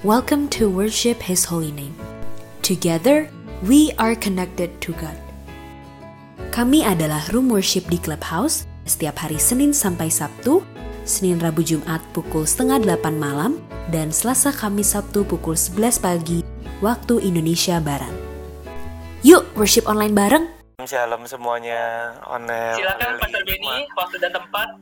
Welcome to worship His holy name. Together, we are connected to God. Kami adalah Room Worship di Clubhouse setiap hari Senin sampai Sabtu, Senin Rabu Jumat pukul setengah delapan malam, dan Selasa Kamis Sabtu pukul 11 pagi waktu Indonesia Barat. Yuk worship online bareng! Shalom semuanya, Onel. Silakan Pastor Benny, waktu dan tempat.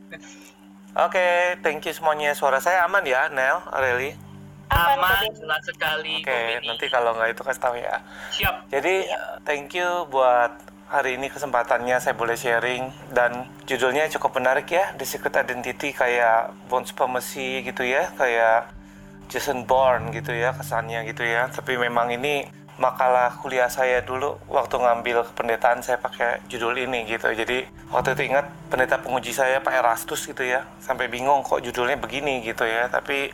Oke, thank you semuanya. Suara saya aman ya, Nel, Aureli? Aman, jelas sekali. Oke, Benny. nanti kalau nggak itu kasih tahu ya. Siap. Jadi, uh, thank you buat hari ini kesempatannya saya boleh sharing dan judulnya cukup menarik ya, The Secret Identity kayak Bone Supremacy gitu ya, kayak Jason Bourne gitu ya kesannya gitu ya. Tapi memang ini makalah kuliah saya dulu waktu ngambil kependetaan saya pakai judul ini gitu. Jadi waktu itu ingat pendeta penguji saya Pak Erastus gitu ya, sampai bingung kok judulnya begini gitu ya. Tapi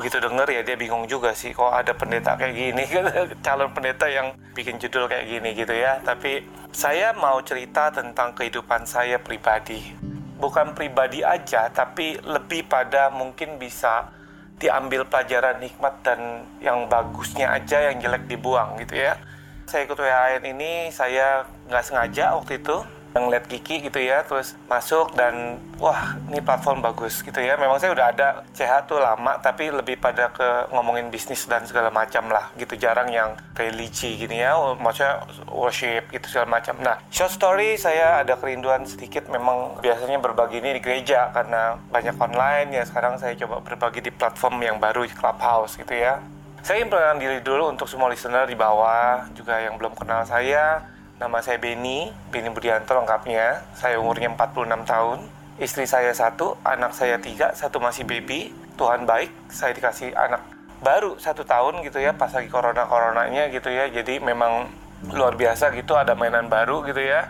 begitu denger ya dia bingung juga sih kok ada pendeta kayak gini calon pendeta yang bikin judul kayak gini gitu ya. Tapi saya mau cerita tentang kehidupan saya pribadi. Bukan pribadi aja tapi lebih pada mungkin bisa diambil pelajaran hikmat dan yang bagusnya aja yang jelek dibuang gitu ya. Saya ikut WHN ini saya nggak sengaja waktu itu ngeliat Kiki gitu ya terus masuk dan wah ini platform bagus gitu ya. Memang saya udah ada CH tuh lama tapi lebih pada ke ngomongin bisnis dan segala macam lah gitu. Jarang yang religi gini ya maksudnya worship gitu segala macam. Nah short story saya ada kerinduan sedikit. Memang biasanya berbagi ini di gereja karena banyak online. Ya sekarang saya coba berbagi di platform yang baru Clubhouse gitu ya. Saya ingin diri dulu untuk semua listener di bawah juga yang belum kenal saya Nama saya Benny, Benny Budianto lengkapnya. Saya umurnya 46 tahun. Istri saya satu, anak saya tiga, satu masih baby. Tuhan baik, saya dikasih anak baru satu tahun gitu ya, pas lagi corona-coronanya gitu ya. Jadi memang luar biasa gitu, ada mainan baru gitu ya.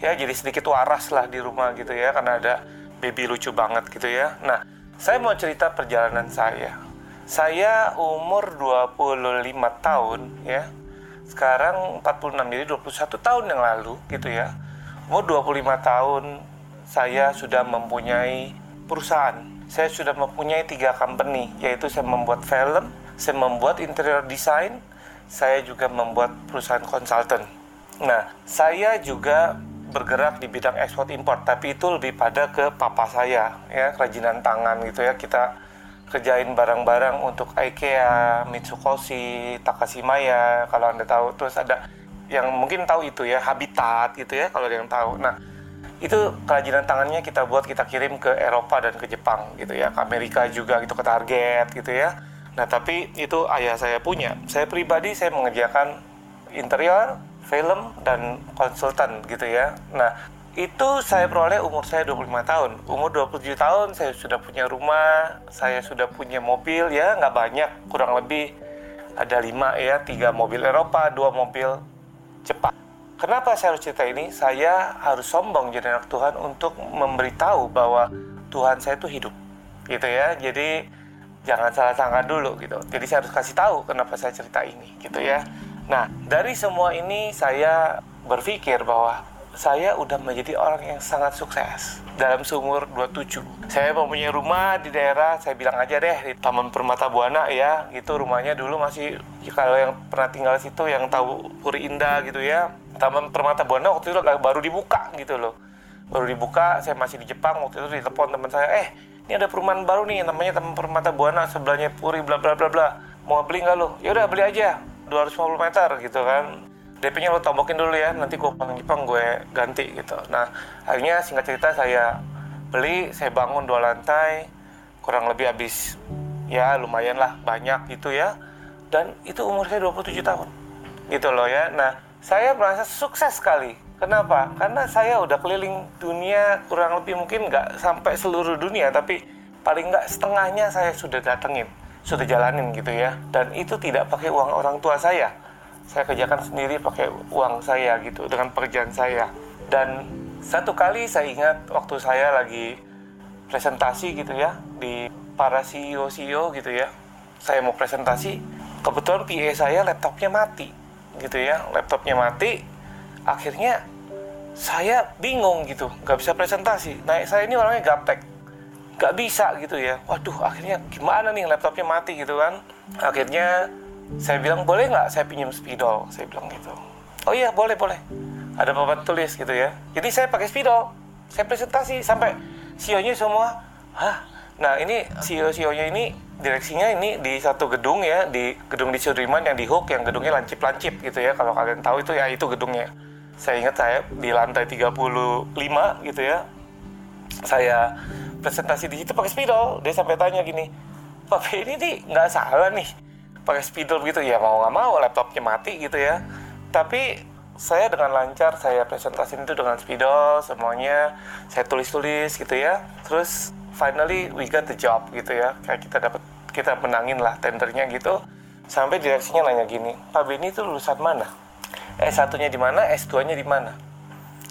Ya jadi sedikit waras lah di rumah gitu ya, karena ada baby lucu banget gitu ya. Nah, saya mau cerita perjalanan saya. Saya umur 25 tahun ya, sekarang 46 jadi 21 tahun yang lalu gitu ya. Umur 25 tahun saya sudah mempunyai perusahaan. Saya sudah mempunyai tiga company yaitu saya membuat film saya membuat interior design saya juga membuat perusahaan konsultan nah saya juga bergerak di bidang ekspor impor tapi itu lebih pada ke papa saya ya kerajinan tangan gitu ya. Kita kerjain barang-barang untuk IKEA, Mitsukoshi, Takashimaya kalau anda tahu. Terus ada yang mungkin tahu itu ya Habitat gitu ya kalau ada yang tahu. Nah itu kerajinan tangannya kita buat kita kirim ke Eropa dan ke Jepang gitu ya ke Amerika juga gitu ke Target gitu ya. Nah tapi itu ayah saya punya. Saya pribadi saya mengerjakan interior film dan konsultan gitu ya. Nah itu saya peroleh umur saya 25 tahun. Umur 27 tahun saya sudah punya rumah, saya sudah punya mobil ya, nggak banyak, kurang lebih ada lima ya, tiga mobil Eropa, dua mobil Jepang. Kenapa saya harus cerita ini? Saya harus sombong jadi anak Tuhan untuk memberitahu bahwa Tuhan saya itu hidup, gitu ya. Jadi jangan salah sangka dulu gitu. Jadi saya harus kasih tahu kenapa saya cerita ini, gitu ya. Nah dari semua ini saya berpikir bahwa saya udah menjadi orang yang sangat sukses dalam seumur 27. Saya mempunyai rumah di daerah, saya bilang aja deh, di Taman Permata Buana ya, gitu rumahnya dulu masih, ya kalau yang pernah tinggal situ, yang tahu Puri Indah gitu ya, Taman Permata Buana waktu itu baru dibuka gitu loh. Baru dibuka, saya masih di Jepang, waktu itu ditelepon teman saya, eh ini ada perumahan baru nih, namanya Taman Permata Buana, sebelahnya Puri, bla bla bla bla. Mau beli nggak lo? Ya udah beli aja, 250 meter gitu kan. DP-nya lo tombokin dulu ya, nanti gue pulang Jepang gue ganti gitu. Nah, akhirnya singkat cerita saya beli, saya bangun dua lantai, kurang lebih habis ya lumayan lah banyak gitu ya. Dan itu umur saya 27 tahun. Gitu loh ya. Nah, saya merasa sukses sekali. Kenapa? Karena saya udah keliling dunia kurang lebih mungkin nggak sampai seluruh dunia, tapi paling nggak setengahnya saya sudah datengin, sudah jalanin gitu ya. Dan itu tidak pakai uang orang tua saya saya kerjakan sendiri pakai uang saya gitu dengan pekerjaan saya. Dan satu kali saya ingat waktu saya lagi presentasi gitu ya di para CEO CEO gitu ya. Saya mau presentasi kebetulan PA saya laptopnya mati gitu ya laptopnya mati. Akhirnya saya bingung gitu nggak bisa presentasi. Nah saya ini orangnya gaptek nggak bisa gitu ya. Waduh akhirnya gimana nih laptopnya mati gitu kan? Akhirnya saya bilang boleh nggak saya pinjam spidol? Saya bilang gitu. Oh iya boleh boleh. Ada papan tulis gitu ya. Jadi saya pakai spidol. Saya presentasi sampai CEO-nya semua hah? Nah ini CEO CEO-nya ini direksinya ini di satu gedung ya di gedung di Sudirman yang di Hook yang gedungnya lancip-lancip gitu ya. Kalau kalian tahu itu ya itu gedungnya. Saya ingat saya di lantai 35 gitu ya. Saya presentasi di situ pakai spidol. Dia sampai tanya gini Pak ini nih nggak salah nih pakai spidol gitu ya mau nggak mau laptopnya mati gitu ya. Tapi saya dengan lancar saya presentasi itu dengan spidol semuanya. Saya tulis-tulis gitu ya. Terus finally we got the job gitu ya. Kayak kita dapat kita menangin lah tendernya gitu. Sampai direksinya nanya gini Pak Beni itu lulusan mana? S1 nya di mana S2 nya di mana?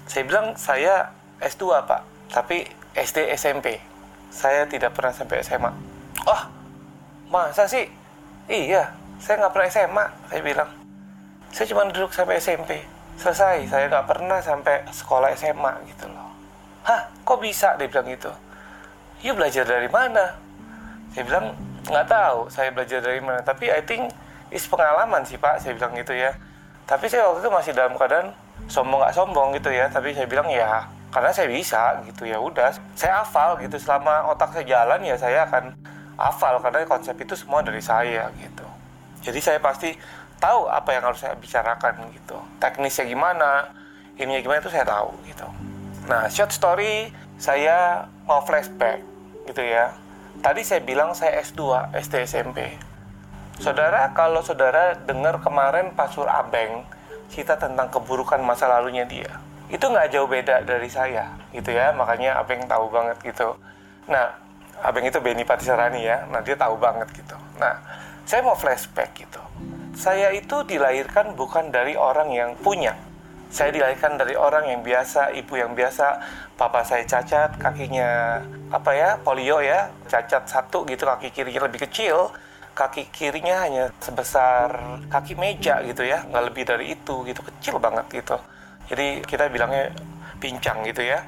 Saya bilang saya S2 Pak tapi SD SMP saya tidak pernah sampai SMA oh masa sih iya saya nggak pernah SMA saya bilang. Saya cuma duduk sampai SMP selesai saya nggak pernah sampai sekolah SMA gitu loh. Hah kok bisa? Dia bilang gitu. You belajar dari mana? Saya bilang nggak tahu saya belajar dari mana. Tapi I think is pengalaman sih pak saya bilang gitu ya. Tapi saya waktu itu masih dalam keadaan sombong nggak sombong gitu ya. Tapi saya bilang ya karena saya bisa gitu ya udah. Saya hafal gitu selama otak saya jalan ya saya akan hafal karena konsep itu semua dari saya gitu. Jadi saya pasti tahu apa yang harus saya bicarakan gitu. Teknisnya gimana ininya gimana itu saya tahu gitu. Nah short story saya mau flashback gitu ya. Tadi saya bilang saya S2 SD SMP saudara kalau saudara dengar kemarin Pasur Abeng cerita tentang keburukan masa lalunya dia itu nggak jauh beda dari saya gitu ya. Makanya Abeng tahu banget gitu. Nah Abeng itu Benny Patisarani ya. Nah dia tahu banget gitu. Nah saya mau flashback gitu. Saya itu dilahirkan bukan dari orang yang punya. Saya dilahirkan dari orang yang biasa ibu yang biasa papa saya cacat kakinya apa ya polio ya cacat satu gitu kaki kirinya lebih kecil. Kaki kirinya hanya sebesar kaki meja gitu ya nggak lebih dari itu gitu kecil banget gitu. Jadi kita bilangnya pincang gitu ya.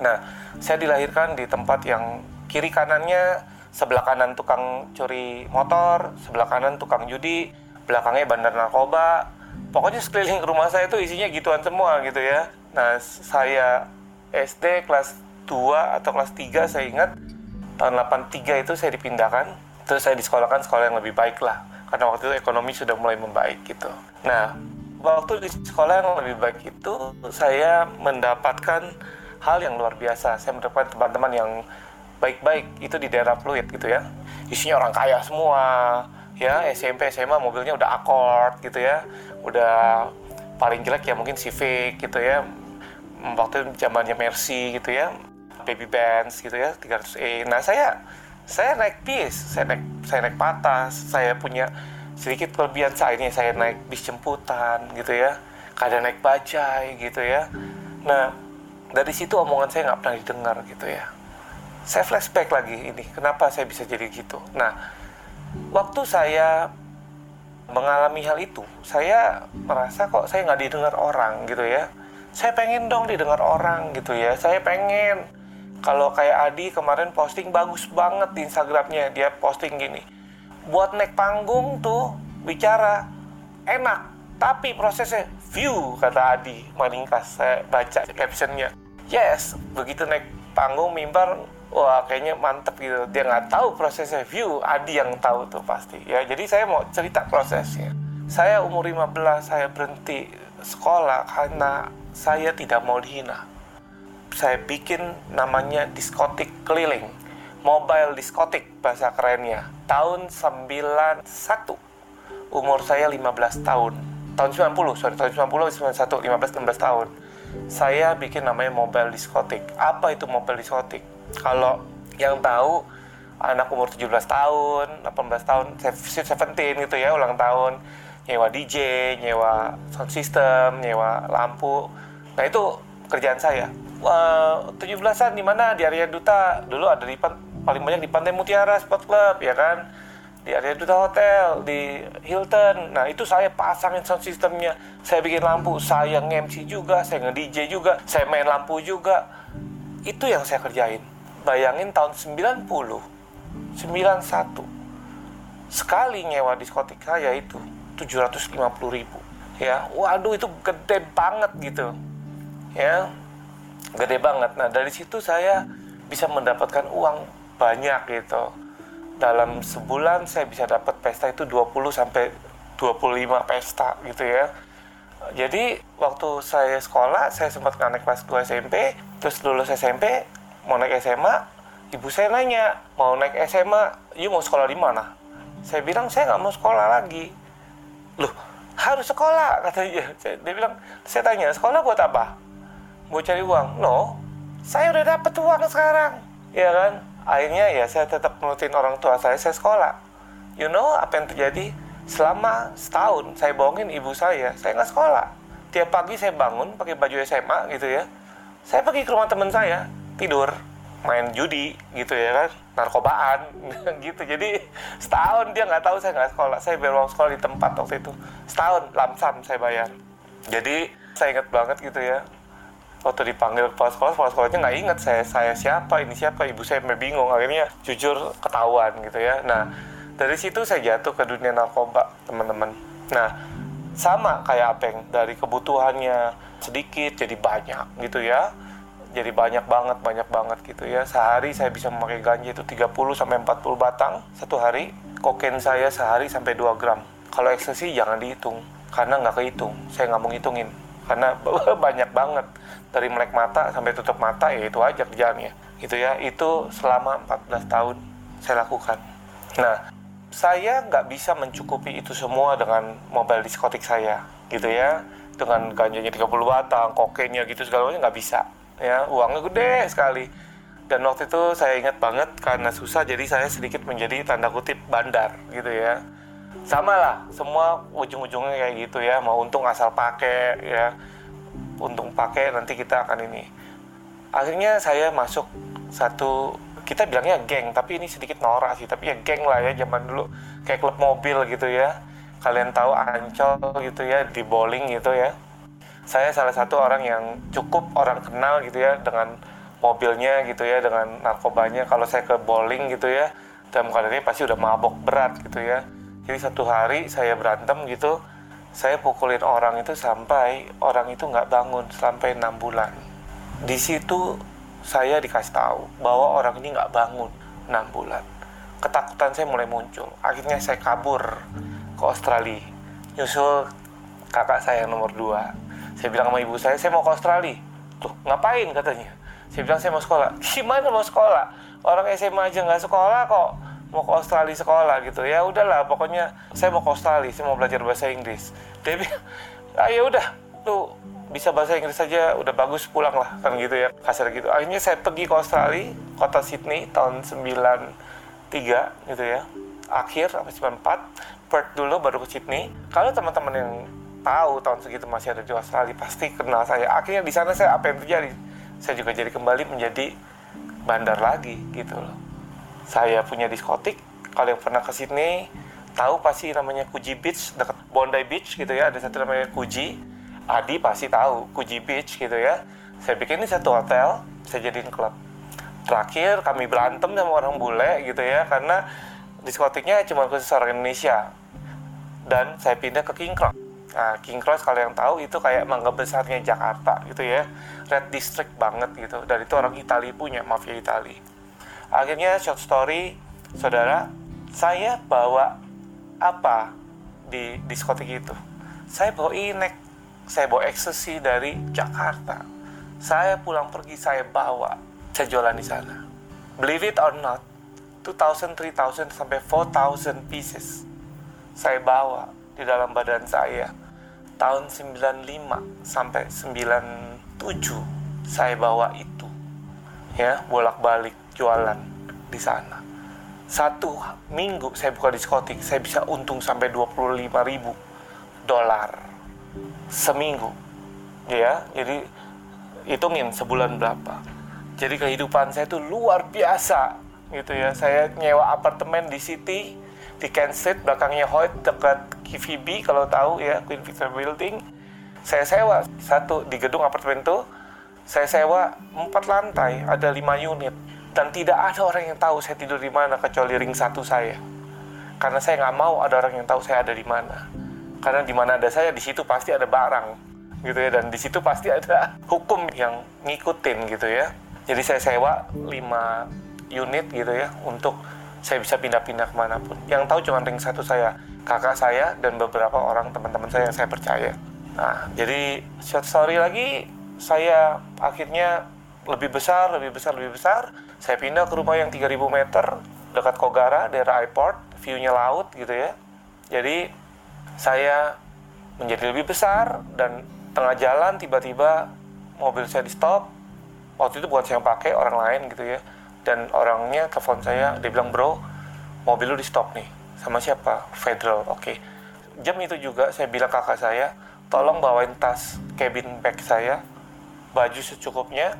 Nah, saya dilahirkan di tempat yang kiri kanannya sebelah kanan tukang curi motor, sebelah kanan tukang judi, belakangnya bandar narkoba. Pokoknya sekeliling rumah saya itu isinya gituan semua gitu ya. Nah, saya SD kelas 2 atau kelas 3 saya ingat tahun 83 itu saya dipindahkan terus saya disekolahkan sekolah yang lebih baik lah karena waktu itu ekonomi sudah mulai membaik gitu. Nah, waktu di sekolah yang lebih baik itu saya mendapatkan hal yang luar biasa. Saya mendapatkan teman-teman yang baik-baik itu di daerah Fluid gitu ya. Isinya orang kaya semua, ya SMP SMA mobilnya udah Accord gitu ya, udah paling jelek ya mungkin Civic gitu ya. Waktu itu zamannya Mercy gitu ya, Baby Benz gitu ya 300e. Nah saya saya naik bis, saya naik saya naik patas, saya punya sedikit kelebihan saya ini saya naik bis jemputan gitu ya kadang naik bajai gitu ya nah dari situ omongan saya nggak pernah didengar gitu ya saya flashback lagi ini kenapa saya bisa jadi gitu. Nah waktu saya mengalami hal itu saya merasa kok saya nggak didengar orang gitu ya. Saya pengen dong didengar orang gitu ya. Saya pengen. Kalau kayak Adi kemarin posting bagus banget di Instagramnya dia posting gini buat naik panggung tuh bicara enak tapi prosesnya view kata Adi Maningkas saya baca captionnya. Yes begitu naik panggung mimbar wah kayaknya mantep gitu. Dia nggak tahu prosesnya. View Adi yang tahu tuh pasti. Ya jadi saya mau cerita prosesnya. Saya umur 15 saya berhenti sekolah karena saya tidak mau dihina. Saya bikin namanya diskotik keliling. Mobile diskotik bahasa kerennya. Tahun 91 umur saya 15 tahun. Tahun 90 sorry. Tahun 90 91 15 16 tahun. Saya bikin namanya mobile diskotik. Apa itu mobile diskotik kalau yang tahu anak umur 17 tahun 18 tahun 17 gitu ya ulang tahun. Nyewa DJ nyewa sound system nyewa lampu. Nah itu kerjaan saya. Uh, 17-an di mana? Di area duta. Dulu ada di paling banyak di Pantai Mutiara Sport Club ya kan? Di area Duta Hotel di Hilton. Nah itu saya pasangin sound systemnya. Saya bikin lampu saya nge-MC juga saya nge-DJ juga saya main lampu juga. Itu yang saya kerjain bayangin tahun 90 91 sekali nyewa diskotika yaitu 750 ribu. Ya waduh itu gede banget gitu. Ya gede banget. Nah dari situ saya bisa mendapatkan uang banyak gitu. Dalam sebulan saya bisa dapat pesta itu 20 sampai 25 pesta gitu ya. Jadi waktu saya sekolah saya sempat naik kelas 2 SMP terus lulus SMP mau naik SMA ibu saya nanya mau naik SMA you mau sekolah di mana? Saya bilang saya nggak mau sekolah lagi. Loh harus sekolah katanya. Dia bilang saya tanya sekolah buat apa? Mau cari uang. No saya udah dapat uang sekarang. Ya kan? Akhirnya ya saya tetap menurutin orang tua saya saya sekolah. You know apa yang terjadi? Selama setahun saya bohongin ibu saya saya nggak sekolah. Tiap pagi saya bangun pakai baju SMA gitu ya saya pergi ke rumah teman saya tidur main judi gitu ya kan narkobaan gitu. Jadi setahun dia nggak tahu saya nggak sekolah saya bayar uang sekolah di tempat waktu itu. Setahun lamsam saya bayar. Jadi saya ingat banget gitu ya waktu dipanggil kepala sekolah kepala sekolahnya nggak ingat saya saya siapa ini siapa ibu saya sampai bingung akhirnya jujur ketahuan gitu ya. Nah dari situ saya jatuh ke dunia narkoba teman-teman. Nah sama kayak Apeng dari kebutuhannya sedikit jadi banyak gitu ya jadi banyak banget banyak banget gitu ya. Sehari saya bisa memakai ganja itu 30 sampai 40 batang satu hari. Kokain saya sehari sampai 2 gram. Kalau ekstasi jangan dihitung karena nggak kehitung. Saya nggak mau ngitungin karena banyak banget. Dari melek mata sampai tutup mata ya itu aja kerjaannya. Gitu ya itu selama 14 tahun saya lakukan. Nah saya nggak bisa mencukupi itu semua dengan mobile diskotik saya gitu ya. Dengan ganjanya 30 batang kokainnya gitu segala macam nggak bisa ya uangnya gede sekali. Dan waktu itu saya ingat banget karena susah jadi saya sedikit menjadi tanda kutip bandar gitu ya. Sama lah semua ujung-ujungnya kayak gitu ya. Mau untung asal pakai ya. Untung pakai nanti kita akan ini. Akhirnya saya masuk satu kita bilangnya geng tapi ini sedikit norak sih. Tapi ya geng lah ya zaman dulu. Kayak klub mobil gitu ya. Kalian tahu ancol gitu ya di bowling gitu ya saya salah satu orang yang cukup orang kenal gitu ya dengan mobilnya gitu ya dengan narkobanya. Kalau saya ke bowling gitu ya dalam keadaan ini pasti udah mabok berat gitu ya. Jadi satu hari saya berantem gitu saya pukulin orang itu sampai orang itu nggak bangun sampai enam bulan. Di situ saya dikasih tahu bahwa orang ini nggak bangun enam bulan. Ketakutan saya mulai muncul. Akhirnya saya kabur ke Australia nyusul kakak saya yang nomor dua saya bilang sama ibu saya, saya mau ke Australia. Tuh, ngapain katanya? Saya bilang saya mau sekolah. Gimana mau sekolah? Orang SMA aja nggak sekolah kok. Mau ke Australia sekolah gitu. Ya udahlah, pokoknya saya mau ke Australia, saya mau belajar bahasa Inggris. Dia bilang, ah ya udah, tuh bisa bahasa Inggris saja udah bagus pulang lah kan gitu ya kasar gitu akhirnya saya pergi ke Australia kota Sydney tahun 93 gitu ya akhir sampai 94 Perth dulu baru ke Sydney kalau teman-teman yang tahu tahun segitu masih ada di Australia pasti kenal saya. Akhirnya di sana saya apa yang terjadi? Saya juga jadi kembali menjadi bandar lagi gitu loh. Saya punya diskotik kalau yang pernah ke Sydney tahu pasti namanya Kuji Beach dekat Bondi Beach gitu ya ada satu namanya Kuji Adi pasti tahu Kuji Beach gitu ya. Saya bikin ini satu hotel saya jadiin klub. Terakhir kami berantem sama orang bule gitu ya karena diskotiknya cuma khusus orang Indonesia. Dan saya pindah ke King Cross Nah, King Cross kalau yang tahu itu kayak mangga besarnya Jakarta gitu ya. Red District banget gitu. Dan itu orang Itali punya, mafia Itali. Akhirnya short story, saudara, saya bawa apa di diskotik itu? Saya bawa inek, saya bawa ecstasy dari Jakarta. Saya pulang pergi, saya bawa. Saya jualan di sana. Believe it or not, 2,000, 3,000 sampai 4,000 pieces saya bawa di dalam badan saya tahun 95 sampai 97 saya bawa itu ya bolak-balik jualan di sana. Satu minggu saya buka diskotik saya bisa untung sampai 25 ribu dolar seminggu ya. Jadi hitungin sebulan berapa. Jadi kehidupan saya itu luar biasa gitu ya. Saya nyewa apartemen di city di Street belakangnya Hoyt dekat KVB kalau tahu ya Queen Victoria Building. Saya sewa satu di gedung apartemen itu. Saya sewa empat lantai ada lima unit. Dan tidak ada orang yang tahu saya tidur di mana kecuali ring satu saya. Karena saya nggak mau ada orang yang tahu saya ada di mana. Karena di mana ada saya di situ pasti ada barang gitu ya. Dan di situ pasti ada hukum yang ngikutin gitu ya. Jadi saya sewa 5 unit gitu ya untuk saya bisa pindah-pindah ke mana pun yang tahu cuma ring satu saya kakak saya dan beberapa orang teman-teman saya yang saya percaya nah jadi short story lagi saya akhirnya lebih besar lebih besar lebih besar saya pindah ke rumah yang 3000 meter dekat Kogara, daerah airport, view-nya laut gitu ya. Jadi saya menjadi lebih besar dan tengah jalan tiba-tiba mobil saya di stop. Waktu itu bukan saya yang pakai, orang lain gitu ya. Dan orangnya telepon saya, dia bilang, bro, mobil lu di stop nih. Sama siapa? Federal, oke. Okay. Jam itu juga saya bilang kakak saya, tolong bawain tas cabin bag saya, baju secukupnya,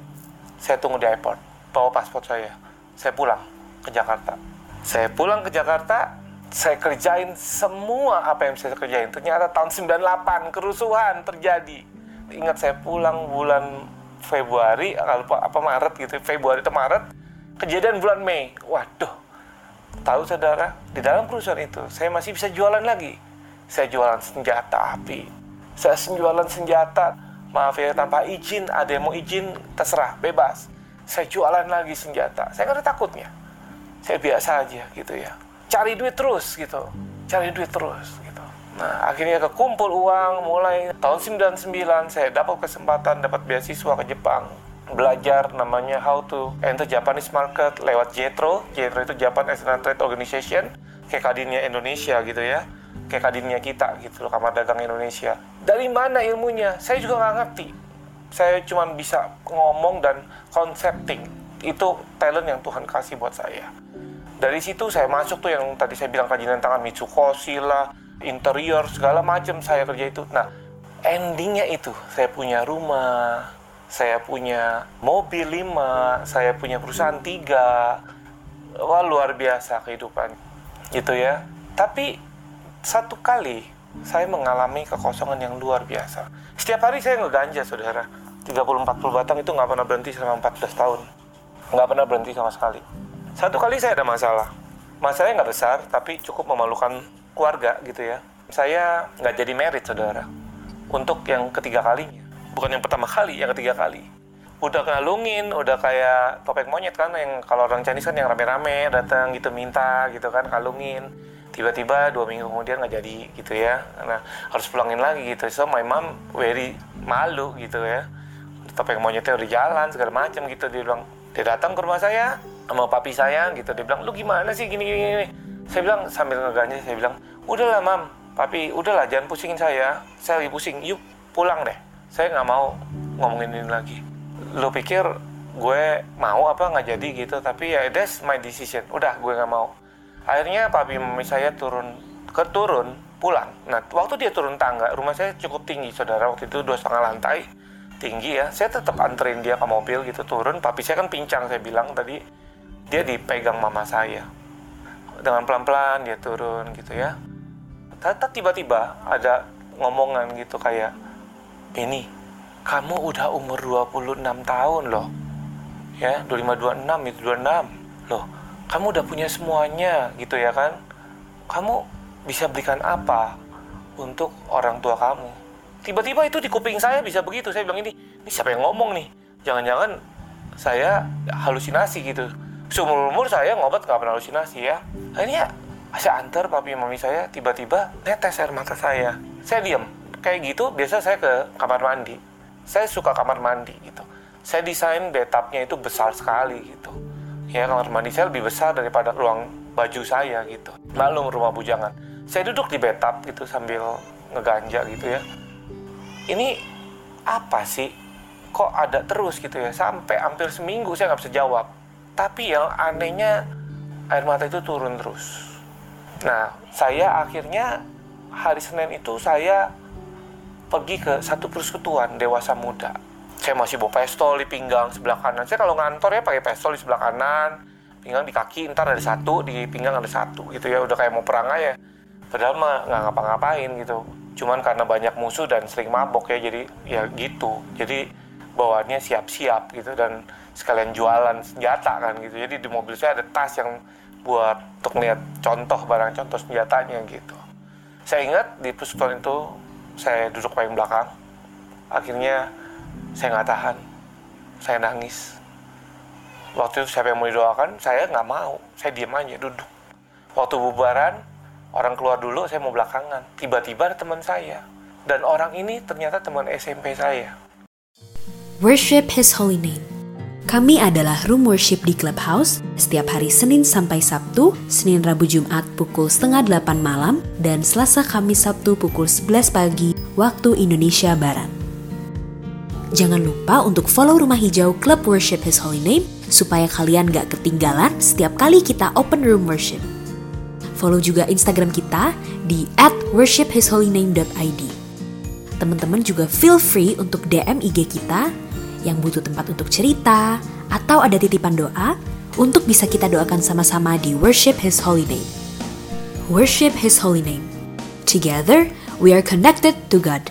saya tunggu di airport bawa paspor saya. Saya pulang ke Jakarta. Saya pulang ke Jakarta, saya kerjain semua apa yang saya kerjain. Ternyata tahun 98 kerusuhan terjadi. Ingat saya pulang bulan Februari, lupa apa Maret gitu, Februari atau Maret, kejadian bulan Mei. Waduh, tahu saudara, di dalam kerusuhan itu saya masih bisa jualan lagi. Saya jualan senjata api, saya jualan senjata, maaf ya tanpa izin, ada yang mau izin, terserah, bebas saya jualan lagi senjata. Saya nggak ada takutnya. Saya biasa aja gitu ya. Cari duit terus gitu. Cari duit terus gitu. Nah, akhirnya kekumpul uang mulai tahun 99 saya dapat kesempatan dapat beasiswa ke Jepang. Belajar namanya how to enter Japanese market lewat JETRO. JETRO itu Japan External Trade Organization. Kayak kadinnya Indonesia gitu ya. Kayak kadinnya kita gitu loh, Kamar Dagang Indonesia. Dari mana ilmunya? Saya juga nggak ngerti saya cuma bisa ngomong dan concepting itu talent yang Tuhan kasih buat saya dari situ saya masuk tuh yang tadi saya bilang kerajinan tangan Mitsukoshi lah interior segala macam saya kerja itu nah endingnya itu saya punya rumah saya punya mobil lima saya punya perusahaan tiga wah luar biasa kehidupan gitu ya tapi satu kali saya mengalami kekosongan yang luar biasa. Setiap hari saya ngeganja, saudara. 30-40 batang itu nggak pernah berhenti selama 14 tahun. Nggak pernah berhenti sama sekali. Satu kali saya ada masalah. Masalahnya nggak besar, tapi cukup memalukan keluarga gitu ya. Saya nggak jadi merit, saudara. Untuk yang ketiga kalinya. Bukan yang pertama kali, yang ketiga kali. Udah ngalungin, udah kayak topeng monyet kan, yang kalau orang Chinese kan yang rame-rame datang gitu minta gitu kan, kalungin tiba-tiba dua minggu kemudian nggak jadi gitu ya. Nah harus pulangin lagi gitu. So my mom very malu gitu ya. Topeng monyetnya udah jalan segala macam gitu. Dia bilang dia datang ke rumah saya sama papi saya gitu. Dia bilang lu gimana sih? Gini gini, gini. saya bilang sambil ngeganja saya bilang udahlah mam. Papi udahlah jangan pusingin saya. Saya lagi pusing. Yuk pulang deh saya nggak mau ngomongin ini lagi. Lu pikir gue mau apa nggak jadi gitu tapi ya that's my decision. Udah gue nggak mau. Akhirnya papi mami saya turun ke turun pulang. Nah waktu dia turun tangga rumah saya cukup tinggi saudara. Waktu itu dua setengah lantai tinggi ya. Saya tetap anterin dia ke mobil gitu turun. Papi saya kan pincang saya bilang tadi dia dipegang mama saya. Dengan pelan-pelan dia turun gitu ya. Tiba-tiba ada ngomongan gitu kayak ini kamu udah umur 26 tahun loh. Ya 25 26 itu 26 loh kamu udah punya semuanya gitu ya kan? Kamu bisa berikan apa untuk orang tua kamu? Tiba-tiba itu di kuping saya bisa begitu saya bilang ini ini siapa yang ngomong nih? Jangan-jangan saya halusinasi gitu. Seumur umur saya ngobat nggak pernah halusinasi ya. Akhirnya saya antar papi mami saya tiba-tiba netes air mata saya. Saya diam kayak gitu biasa saya ke kamar mandi. Saya suka kamar mandi gitu. Saya desain bathtubnya itu besar sekali gitu. Ya kamar mandi saya lebih besar daripada ruang baju saya gitu. Malum rumah bujangan. Saya duduk di bathtub gitu sambil ngeganja gitu ya. Ini apa sih? Kok ada terus gitu ya? Sampai hampir seminggu saya nggak bisa jawab. Tapi yang anehnya air mata itu turun terus. Nah saya akhirnya hari Senin itu saya pergi ke satu persekutuan dewasa muda. Saya masih bawa pistol di pinggang sebelah kanan. Saya kalau ngantor ya pakai pistol di sebelah kanan. Pinggang di kaki ntar ada satu di pinggang ada satu gitu ya. Udah kayak mau perang aja. Padahal mah nggak ngapa-ngapain gitu. Cuman karena banyak musuh dan sering mabok ya jadi ya gitu. Jadi bawaannya siap-siap gitu. Dan sekalian jualan senjata kan gitu. Jadi di mobil saya ada tas yang buat untuk lihat contoh barang contoh senjatanya gitu. Saya ingat di puskon itu saya duduk paling belakang. Akhirnya saya nggak tahan. Saya nangis. Waktu itu siapa yang mau didoakan? Saya nggak mau. Saya diam aja duduk. Waktu bubaran orang keluar dulu saya mau belakangan. Tiba-tiba ada teman saya. Dan orang ini ternyata teman SMP saya. Worship His Holy Name. Kami adalah room worship di Clubhouse setiap hari Senin sampai Sabtu, Senin Rabu Jumat pukul setengah 8 malam, dan Selasa Kamis Sabtu pukul 11 pagi waktu Indonesia Barat. Jangan lupa untuk follow Rumah Hijau Club Worship His Holy Name supaya kalian gak ketinggalan setiap kali kita open room worship. Follow juga Instagram kita di at worshiphisholyname.id. Teman-teman juga feel free untuk DM IG kita yang butuh tempat untuk cerita atau ada titipan doa untuk bisa kita doakan sama-sama di Worship His Holy Name. Worship His Holy Name. Together, we are connected to God.